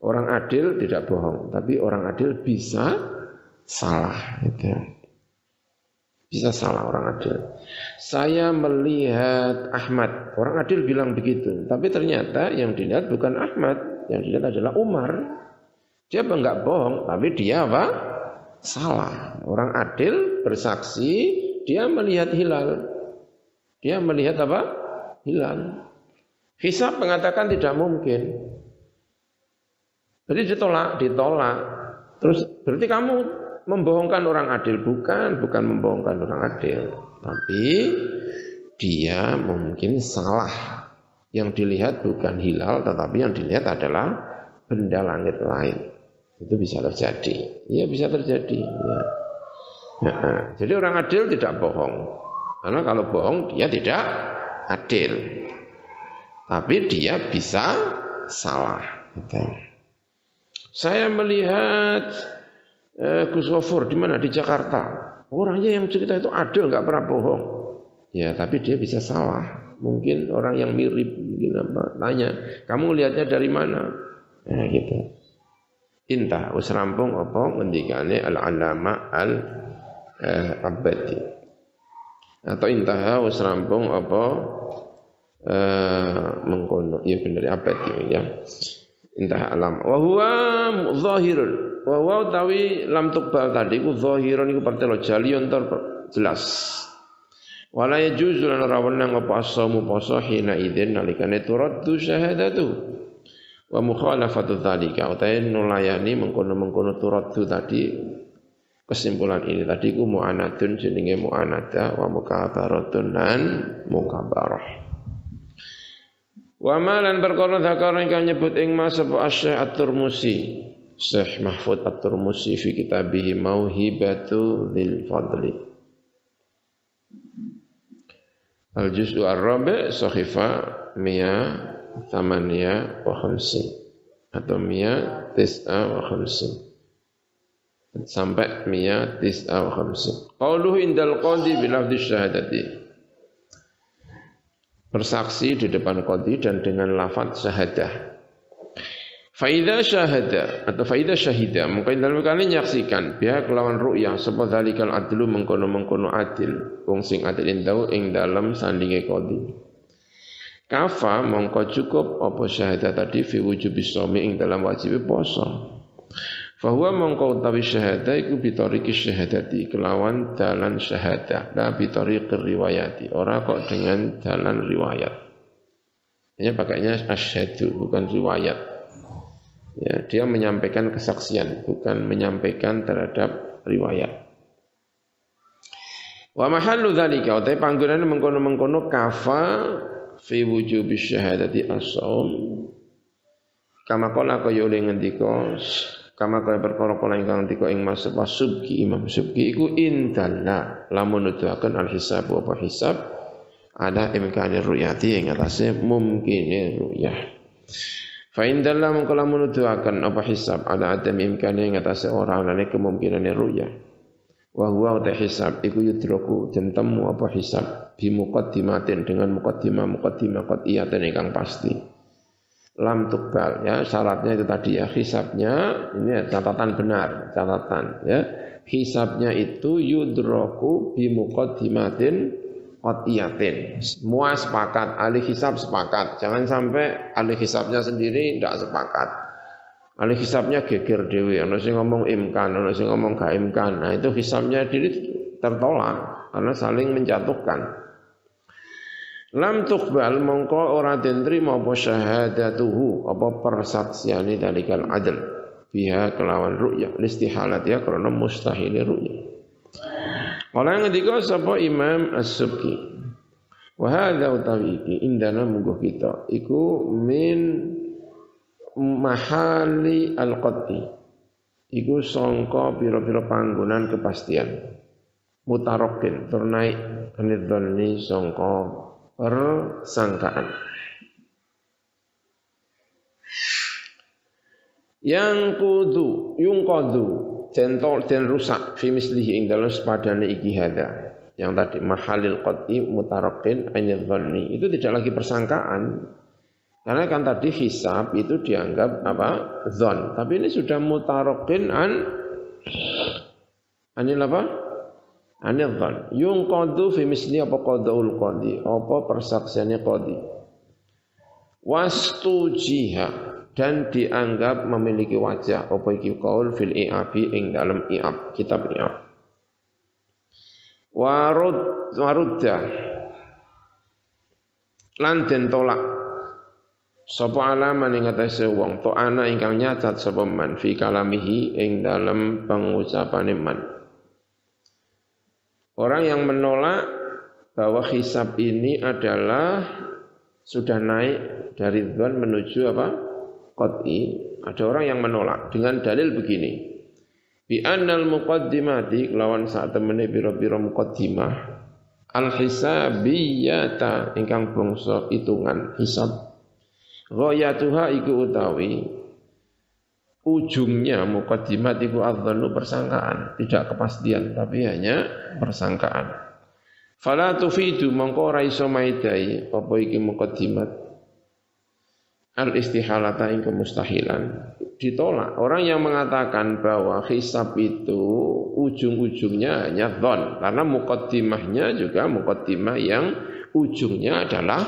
Orang adil tidak bohong, tapi orang adil bisa salah gitu. Bisa salah orang adil. Saya melihat Ahmad. Orang adil bilang begitu. Tapi ternyata yang dilihat bukan Ahmad. Yang dilihat adalah Umar. Dia enggak bohong. Tapi dia apa? Salah. Orang adil bersaksi. Dia melihat hilal. Dia melihat apa? Hilal. Hisab mengatakan tidak mungkin. Jadi ditolak, ditolak. Terus berarti kamu membohongkan orang adil bukan, bukan membohongkan orang adil, tapi dia mungkin salah. Yang dilihat bukan hilal, tetapi yang dilihat adalah benda langit lain. Itu bisa terjadi. Ya bisa terjadi. Ya. Ya, jadi orang adil tidak bohong. Karena kalau bohong dia tidak adil. Tapi dia bisa salah. Saya melihat eh, Gus Gofur di mana di Jakarta. Orangnya yang cerita itu adil nggak pernah bohong. Ya, tapi dia bisa salah. Mungkin orang yang mirip mungkin apa tanya, kamu lihatnya dari mana? Ya gitu. Intah wis rampung apa ngendikane al-alama al abadi. Atau intah wis rampung apa eh, mengkono ya benar abadi ya. Intah alam. Wa huwa zahirun Wa wa tawi lam tukbal tadi ku zahiran iku partelo jalion tor jelas. Wala yajuzu lan ora wenang apa asamu poso hina idzin nalikane turaddu syahadatu. Wa mukhalafatu dzalika utahe nulayani mengkono-mengkono turaddu tadi kesimpulan ini tadi ku mu'anadun jenenge mu'anada wa mukabaratun dan mukabarah. Wa malan perkara zakara ingkang nyebut ing mas apa asyah at-Turmusi Syekh Mahfud At-Turmusi fi kitabihi Mauhibatu Dzil Fadli. Al-Juz'u Ar-Rabi' Sahifa Mia Thamania wa Khamsin atau Mia Tis'a wa Khamsin sampai Mia Tis'a wa Khamsin. Qauluhu indal qadi bilafdi syahadati. Bersaksi di depan qadi dan dengan lafaz syahadah. Faida syahada atau faida syahida mungkin dalam kali nyaksikan pihak lawan ru'yah sebab dalikal adlu mengkono mengkono adil wong sing adil tahu ing dalam sandinge kodi. Kafa mongko cukup apa syahada tadi fi wujub isomi ing dalam wajib poso. Fahuwa mongko utawi syahada iku bitoriki syahadati kelawan dalan syahada la bitoriki riwayati ora kok dengan dalan riwayat. Ini pakainya asyhadu bukan riwayat. Ya, dia menyampaikan kesaksian, bukan menyampaikan terhadap riwayat. Wa mahallu dzalika, utai panggonane mengkono-mengkono kafa fi wujubi syahadati as-saum. Kama qala kaya oleh ngendika kama kaya perkara kala ingkang ngendika ing Mas Subki Imam Subki iku indalla lamun nuduhaken al-hisab apa hisab ada imkanir ruyati ing atase mungkine ruyah. Fa indallah mengkala menuduhaken apa hisab ada adam imkane ing atase ora anane kemungkinan ruya. Wa huwa ta hisab iku yudroku den temu apa hisab bi muqaddimatin dengan muqaddimah muqaddimah qat'iyatan ingkang pasti. Lam tukbal ya syaratnya itu tadi ya hisabnya ini catatan benar catatan ya hisabnya itu yudroku bi muqaddimatin qatiyatin. Semua sepakat, ahli hisab sepakat. Jangan sampai ahli hisabnya sendiri tidak sepakat. Ahli hisabnya geger dewi, ana sing ngomong imkan, ana sing ngomong gak imkan. Nah, itu hisabnya diri tertolak karena saling menjatuhkan. Lam tuqbal mongko ora den trima apa syahadatuhu apa persaksiane dalikal adl biha kelawan ru'ya listihalat ya karena mustahil ru'ya. Kala ngendika sapa Imam As-Subki. Wa hadza utawi iki indana munggo kita. Iku min mahali al-qatti. Iku sangka pira-pira panggonan kepastian. Mutarokin ternaik anidhani sangka persangkaan. Yang kudu, yung kudu, centol dan rusak, fi mislihi ing dalam sepadane iki hada. Yang tadi mahalil qati mutarakin ainil dhanni. Itu tidak lagi persangkaan. Karena kan tadi hisab itu dianggap apa? Zon. Tapi ini sudah mutarakin an anil apa? anil dhan yung qadu fi misli apa qadaul qadi apa persaksiannya qadi wastu jiha dan dianggap memiliki wajah. Apa iki qaul fil i'abi ing dalam i'ab kitab i'ab. Warud warudda. Lan den tolak. Sapa alaman ing atase wong. To ana ingkang nyacat sapa man. Fi kalamihi ing dalam pengucapane man. Orang yang menolak bahwa hisab ini adalah sudah naik dari dzan menuju apa? Qat'i. Ada orang yang menolak dengan dalil begini. Bi annal muqaddimati lawan saat temene biro-biro muqaddimah al hisabiyata ingkang bangsa hitungan hisab. Ghayatuha iku utawi ujungnya mukadimat itu adzannu persangkaan, tidak kepastian tapi hanya persangkaan. Fala tufidu mongko ora iso maidai apa iki mukadimat al istihalata ing kemustahilan. Ditolak. Orang yang mengatakan bahwa hisab itu ujung-ujungnya hanya dhon karena mukaddimahnya juga mukaddimah yang ujungnya adalah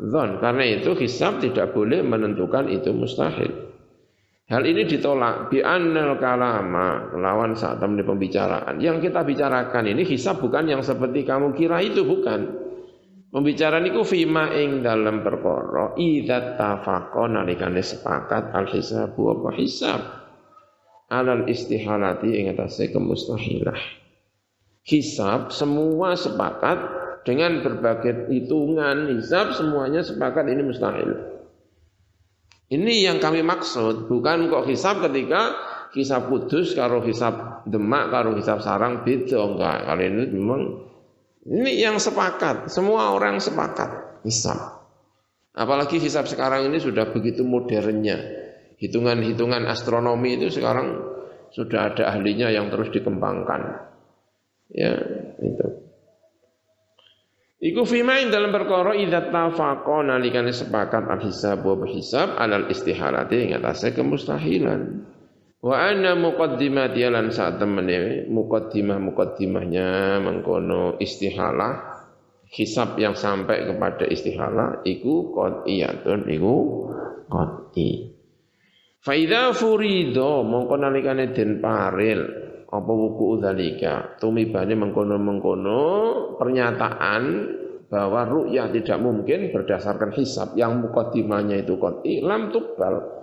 dhon. Karena itu hisab tidak boleh menentukan itu mustahil. Hal ini ditolak bi annal kalama lawan saat pembicaraan. Yang kita bicarakan ini hisab bukan yang seperti kamu kira itu bukan. Pembicaraan itu fima ing dalam perkara idza tafaqa nalikane sepakat al hisabu apa hisab alal istihalati ing atase kemustahilah. Hisab semua sepakat dengan berbagai hitungan hisab semuanya sepakat ini mustahil. Ini yang kami maksud, bukan kok hisab ketika hisab kudus karo hisab demak karo hisab sarang beda enggak. Kali ini memang ini yang sepakat, semua orang sepakat hisab. Apalagi hisab sekarang ini sudah begitu modernnya. Hitungan-hitungan astronomi itu sekarang sudah ada ahlinya yang terus dikembangkan. Ya, itu. Iku fimain dalam perkara idza tafaqa nalikane sepakat al hisab wa hisab alal istihalati ing atase kemustahilan. Wa anna muqaddimati lan saat temene muqaddimah muqaddimahnya mengkono istihalah hisab yang sampai kepada istihalah iku qat'iyatun iku qat'i. Fa idza furido mongko nalikane den paril apa wuku udzalika tumibane mengkono-mengkono pernyataan bahwa ru'yah tidak mungkin berdasarkan hisab yang mukaddimahnya itu qati lam tuqbal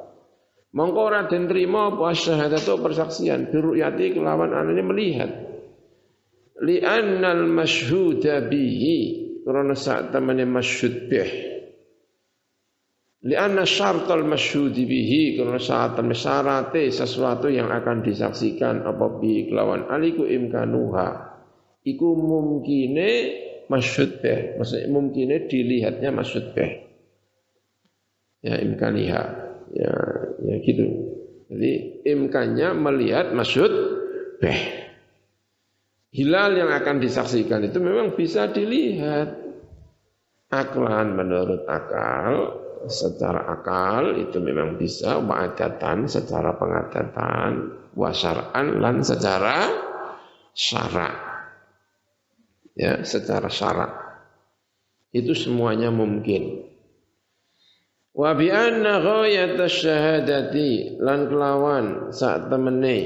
mongko ora den trima apa syahadatu persaksian bi ru'yati kelawan anane melihat. Li annal masyhuda bihi karena saat temene masyhud bih. Lianna syartal masyhudi bihi karena saat syarate sesuatu yang akan disaksikan apa bi kelawan aliku imkanuha. Iku mungkine masyhud beh maksudnya mungkine dilihatnya masyhud beh ya imkaniha ya ya gitu. Jadi imkannya melihat masyhud beh. Hilal yang akan disaksikan itu memang bisa dilihat. Aklan menurut akal secara akal itu memang bisa wa'adatan secara pengadatan wasar'an lan secara syarak ya secara syarak itu semuanya mungkin wa bi anna ghayat syahadati lan kelawan saat temene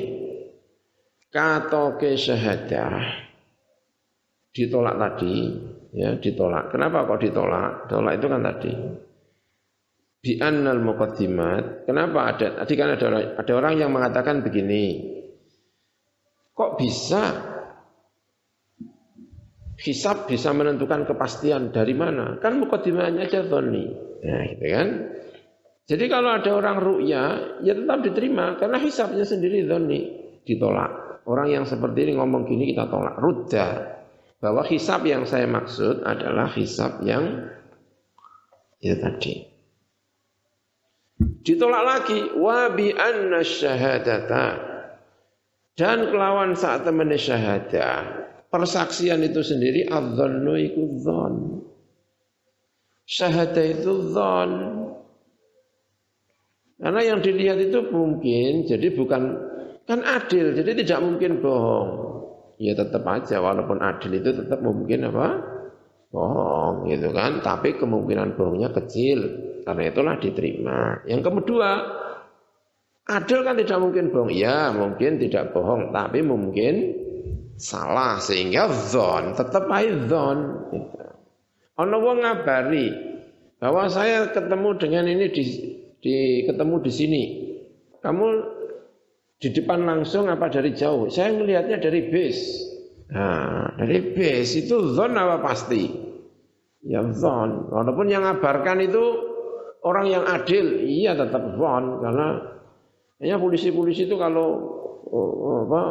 katoke syahadah ditolak tadi, ya ditolak. Kenapa kok ditolak? Tolak itu kan tadi. Bi annal muqaddimat. Kenapa ada tadi kan ada orang, ada orang yang mengatakan begini. Kok bisa hisab bisa menentukan kepastian dari mana? Kan muqaddimahnya aja dhonni. Nah, gitu kan? Jadi kalau ada orang ru'ya, ya tetap diterima karena hisabnya sendiri dhonni ditolak. Orang yang seperti ini ngomong gini kita tolak. Rudda bahwa hisab yang saya maksud adalah hisab yang itu tadi. Ditolak lagi wa bi anna dan kelawan saat temen syahadah persaksian itu sendiri adzannu iku. Syahadah itu dzan. Karena yang dilihat itu mungkin jadi bukan kan adil, jadi tidak mungkin bohong. Ya tetap aja walaupun adil itu tetap mungkin apa? Bohong gitu kan? Tapi kemungkinan bohongnya kecil karena itulah diterima. Yang kedua adil kan tidak mungkin bohong. Ya mungkin tidak bohong tapi mungkin salah sehingga zon tetap aja zon. Gitu. Ono wong ngabari bahwa saya ketemu dengan ini di, di ketemu di sini kamu di depan langsung apa dari jauh? Saya melihatnya dari base. Nah, dari base itu zon apa pasti? Ya zon. Walaupun yang ngabarkan itu orang yang adil, iya tetap zon karena hanya polisi-polisi itu kalau oh, apa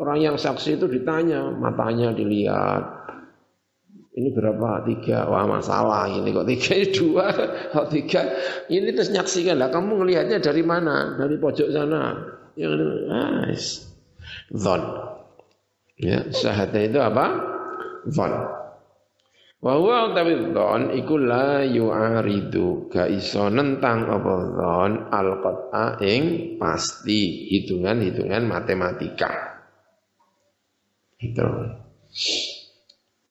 orang yang saksi itu ditanya, matanya dilihat, ini berapa? Tiga. Wah masalah ini kok tiga ini dua, kok tiga. Ini terus nyaksikan lah. Kamu ngelihatnya dari mana? Dari pojok sana yang nice. Zon. Ya, syahadah itu apa? Zon. Wa huwa utawi dzon iku la yu'aridu ga iso nentang apa dzon al ing pasti hitungan-hitungan matematika. Itu.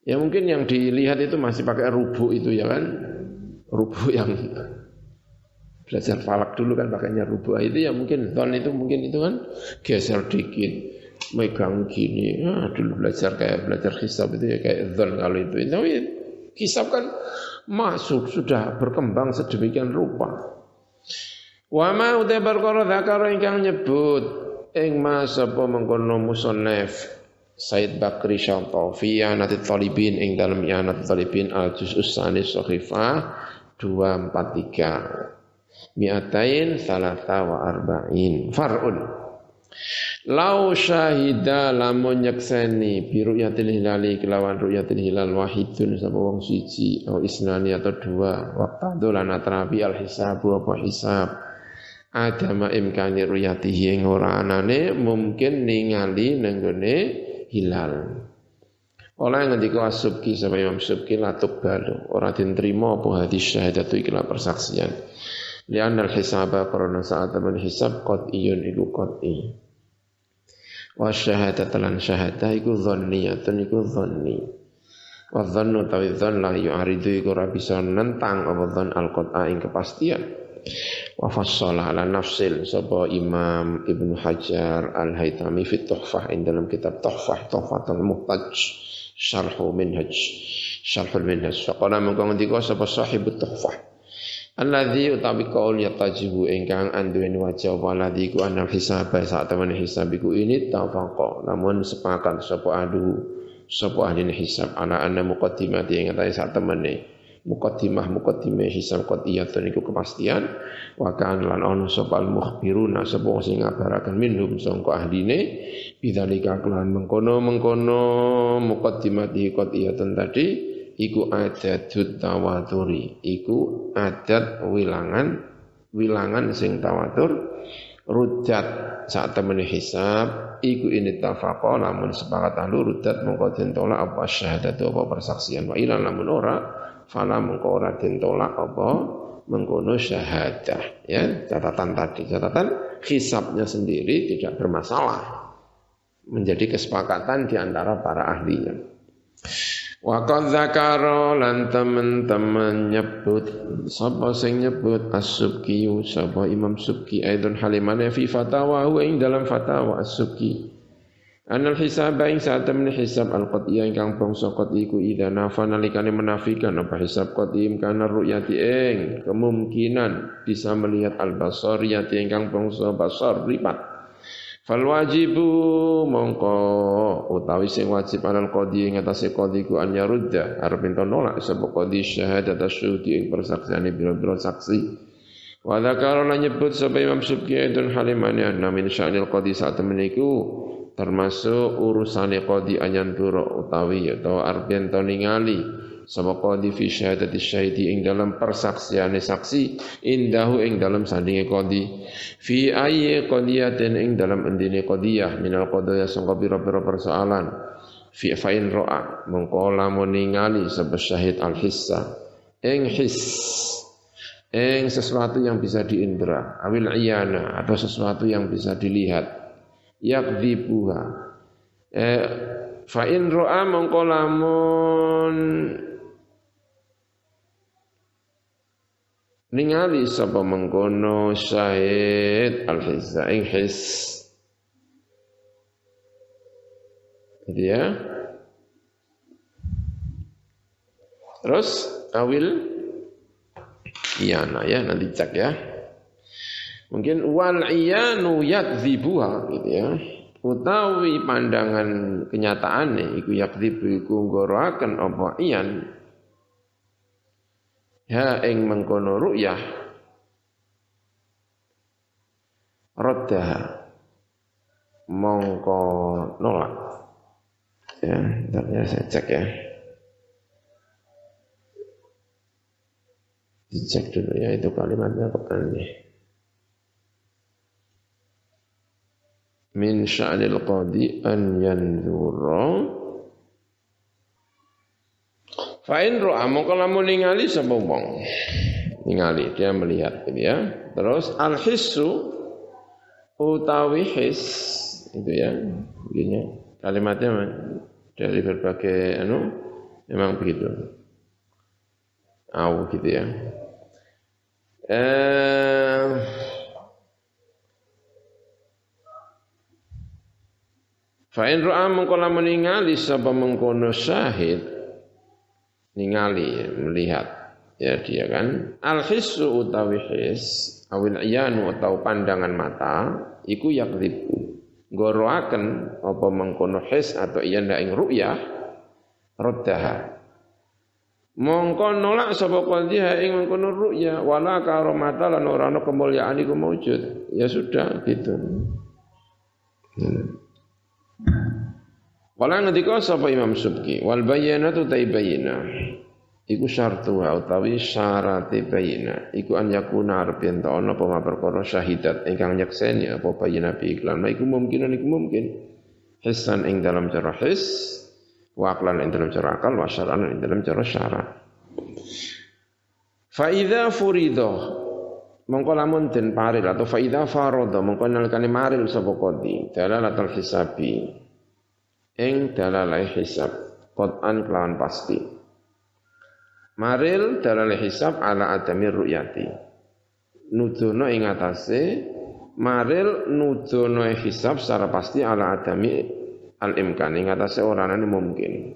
Ya mungkin yang dilihat itu masih pakai rubuh itu ya kan? Rubuh yang belajar falak dulu kan pakainya rubah itu ya mungkin ton itu mungkin itu kan geser dikit megang gini. Ah, dulu belajar kayak belajar hisab itu ya kayak zon kalau itu. Tapi hisab kan masuk sudah berkembang sedemikian rupa. Wa ma uta perkara zakara ingkang nyebut ing mas apa mengkono musannaf Said Bakri Syaltofi Yanati Talibin ing dalam Yanati Talibin al juz sanis sahifah 243 mi'atain salasa wa arba'in. Far'un. Lau syahida lamun nyekseni bi ru'yatil hilali kelawan ru'yatil hilal wahidun sapa wong siji atau isnani atau dua. Waktu dolan atrabi al hisabu apa hisab. Adama imkani ru'yatihi ing ora anane mungkin ningali nenggone hilal Oleh ngendika asubki sama Imam Subki latuk balu ora diterima apa hadis syahadatu ikilah persaksian Lian al-hisaba karena saat teman hisab iyun iku qat'i. Wa syahadat lan syahadah iku dhanniyatun iku dhanni. Wa dhannu tawi dhann la yu'aridu iku ora bisa nentang apa dhann al-qat'a ing kepastian. Wa fassala ala nafsil sapa Imam Ibnu Hajar Al-Haytami fi Tuhfah ing dalam kitab Tuhfah Tuhfatul Muhtaj Syarhu Minhaj Syarhul Minhaj. Faqala mengko ngendika sapa sahibut Tuhfah Alladzi utawi kaul yatajibu ingkang anduweni wajah waladzi ku anal hisab saat temen hisab iku ini tafaqa namun sepakat sapa adu sapa ahli hisab ana anna muqaddimati ing ate saat temene muqaddimah muqaddimah hisab qatiyatun iku kepastian. Wa kan lan ono sapa al mukhbiruna sapa sing ngabaraken minhum sangka ahline bidzalika kelan mengkono mengkono muqaddimati qatiyatun tadi iku adatut tawaturi iku adat wilangan wilangan sing tawatur. Rujat saat temene hisab iku ini tafaqa lamun sepakat ahlu rujat mongko den tolak apa syahadatu apa persaksian wa ilan ora fala mongko ora den tolak apa? Mengkono syahadah ya. Catatan tadi catatan hisabnya sendiri tidak bermasalah. Menjadi kesepakatan di antara para ahlinya. Wa qad dzakara lan teman-teman nyebut sapa sing nyebut As-Subki sapa Imam Subki aidon halimane fi fatawa ing dalam fatawa As-Subki Anal hisab ing saat temen hisab al qatiyah ingkang bangsa qati iku idza nafa nalikane menafikan apa hisab qatim kana ru'yati ing kemungkinan bisa melihat al basariyati ingkang bangsa basar ripat. Fal wajibu mongko utawi sing wajib alal qadi ing atase qadi ku an yarudda arep ento nolak sapa qadi syahadat asyuhudi ing persaksiane biro-biro saksi. Wa dzakara nyebut sapa Imam Subki saat meniku termasuk urusane qadi anyandura utawi atau arbian to ningali sama qadi fi syahadati syahidi ing dalam persaksiane saksi indahu ing dalam sandinge qadi fi ayyi qadiyatin ing dalam endine qadiyah minal qadaya sangka pira-pira persoalan. Fi fa'in ro'a mengko lamun ningali sebab syahid al hissa ing his ing sesuatu yang bisa diindra. Awil iyana atau sesuatu yang bisa dilihat yakdzibuha. Eh, fa in ra'a mongko lamun ningali sapa mengkono syahid al hizza ing his gitu ya. Terus awil iya nah ya nanti cek ya Mungkin wal iyanu yakdzibuha gitu ya. Utawi pandangan kenyataane iku yakdzibu iku ngoroaken apa iyan. Ha ing mengkono ru'yah raddaha mongko nolak. Ya ntar ya saya cek ya. Dicek dulu ya itu kalimatnya kok aneh min sya'nil qadi an yanzura. Fa in ra'a mongko lamun ningali sapa wong? Ningali dia melihat gitu ya. Terus al hissu utawi his itu ya begini. Kalimatnya dari berbagai anu memang begitu. Au gitu ya. Eh Fa in ra'a mengko lamun ningali sapa mengkono syahid ningali melihat ya dia kan. Al hissu utawi his awil iyanu atau pandangan mata iku yakdzibu goroaken apa mengkono his atau iya ndak ing ru'yah raddaha. Mongko nolak sapa qaldiha ing mengkono ru'ya wala karomata lan ora ana kemulyaan iku maujud ya sudah gitu. Hmm. Wala ngendika sapa Imam Subki wal bayyinatu tayyibina. Iku syartu wa utawi syarate bayina. Iku an yakuna arep yen ta ana apa perkara syahidat ingkang nyekseni apa bayina bi iklan. Iku mungkin iku mungkin. Hisan ing dalam cara his wa aqlan ing dalam cara akal wa syar'an ing dalam cara syara. Fa idza mongko lamun den paril atau fa idza farada mongko nalikane maril sapa qadi? Dalalatul hisabi. Ing dalalai hisab. Qat'an kelawan pasti. Maril dalalai hisab ala adami ru'yati. Nudono ing atase maril nudono hisab secara pasti ala adami al imkan ing atase orane mungkin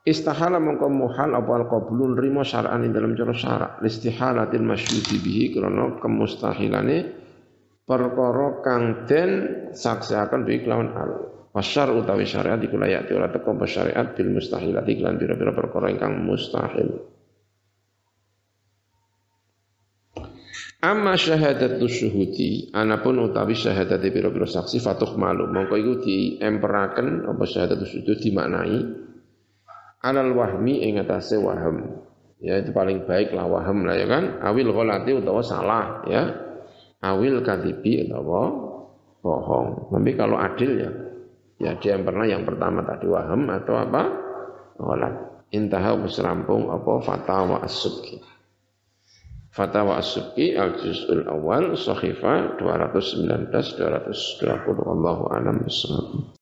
Istahala mongko muhal apa al qablun rimo syar'an ing dalam cara syara' istihalatil masyuti bihi krana kemustahilane perkara kang den saksiaken bi kelawan al. Wasyar utawi syariat iku layak ora teko syariat bil mustahilat iklan pira-pira perkara ingkang mustahil. Amma syahadat syuhudi anapun utawi syahadat pira-pira saksi fatuh malu. Mongko iku diemperaken apa syahadat syuhudi dimaknai alal wahmi ing atase waham ya itu paling baik lah waham lah ya kan? Awil ghalati utawa salah ya. Awil kadibi utawa bohong. Tapi kalau adil ya Ya dia yang pernah yang pertama tadi waham atau apa? Ghalat. Intaha rampung apa? Fatawa as-subki. Fatawa as-subki al-juz'ul awal sahifa 219 220 Allahu a'lam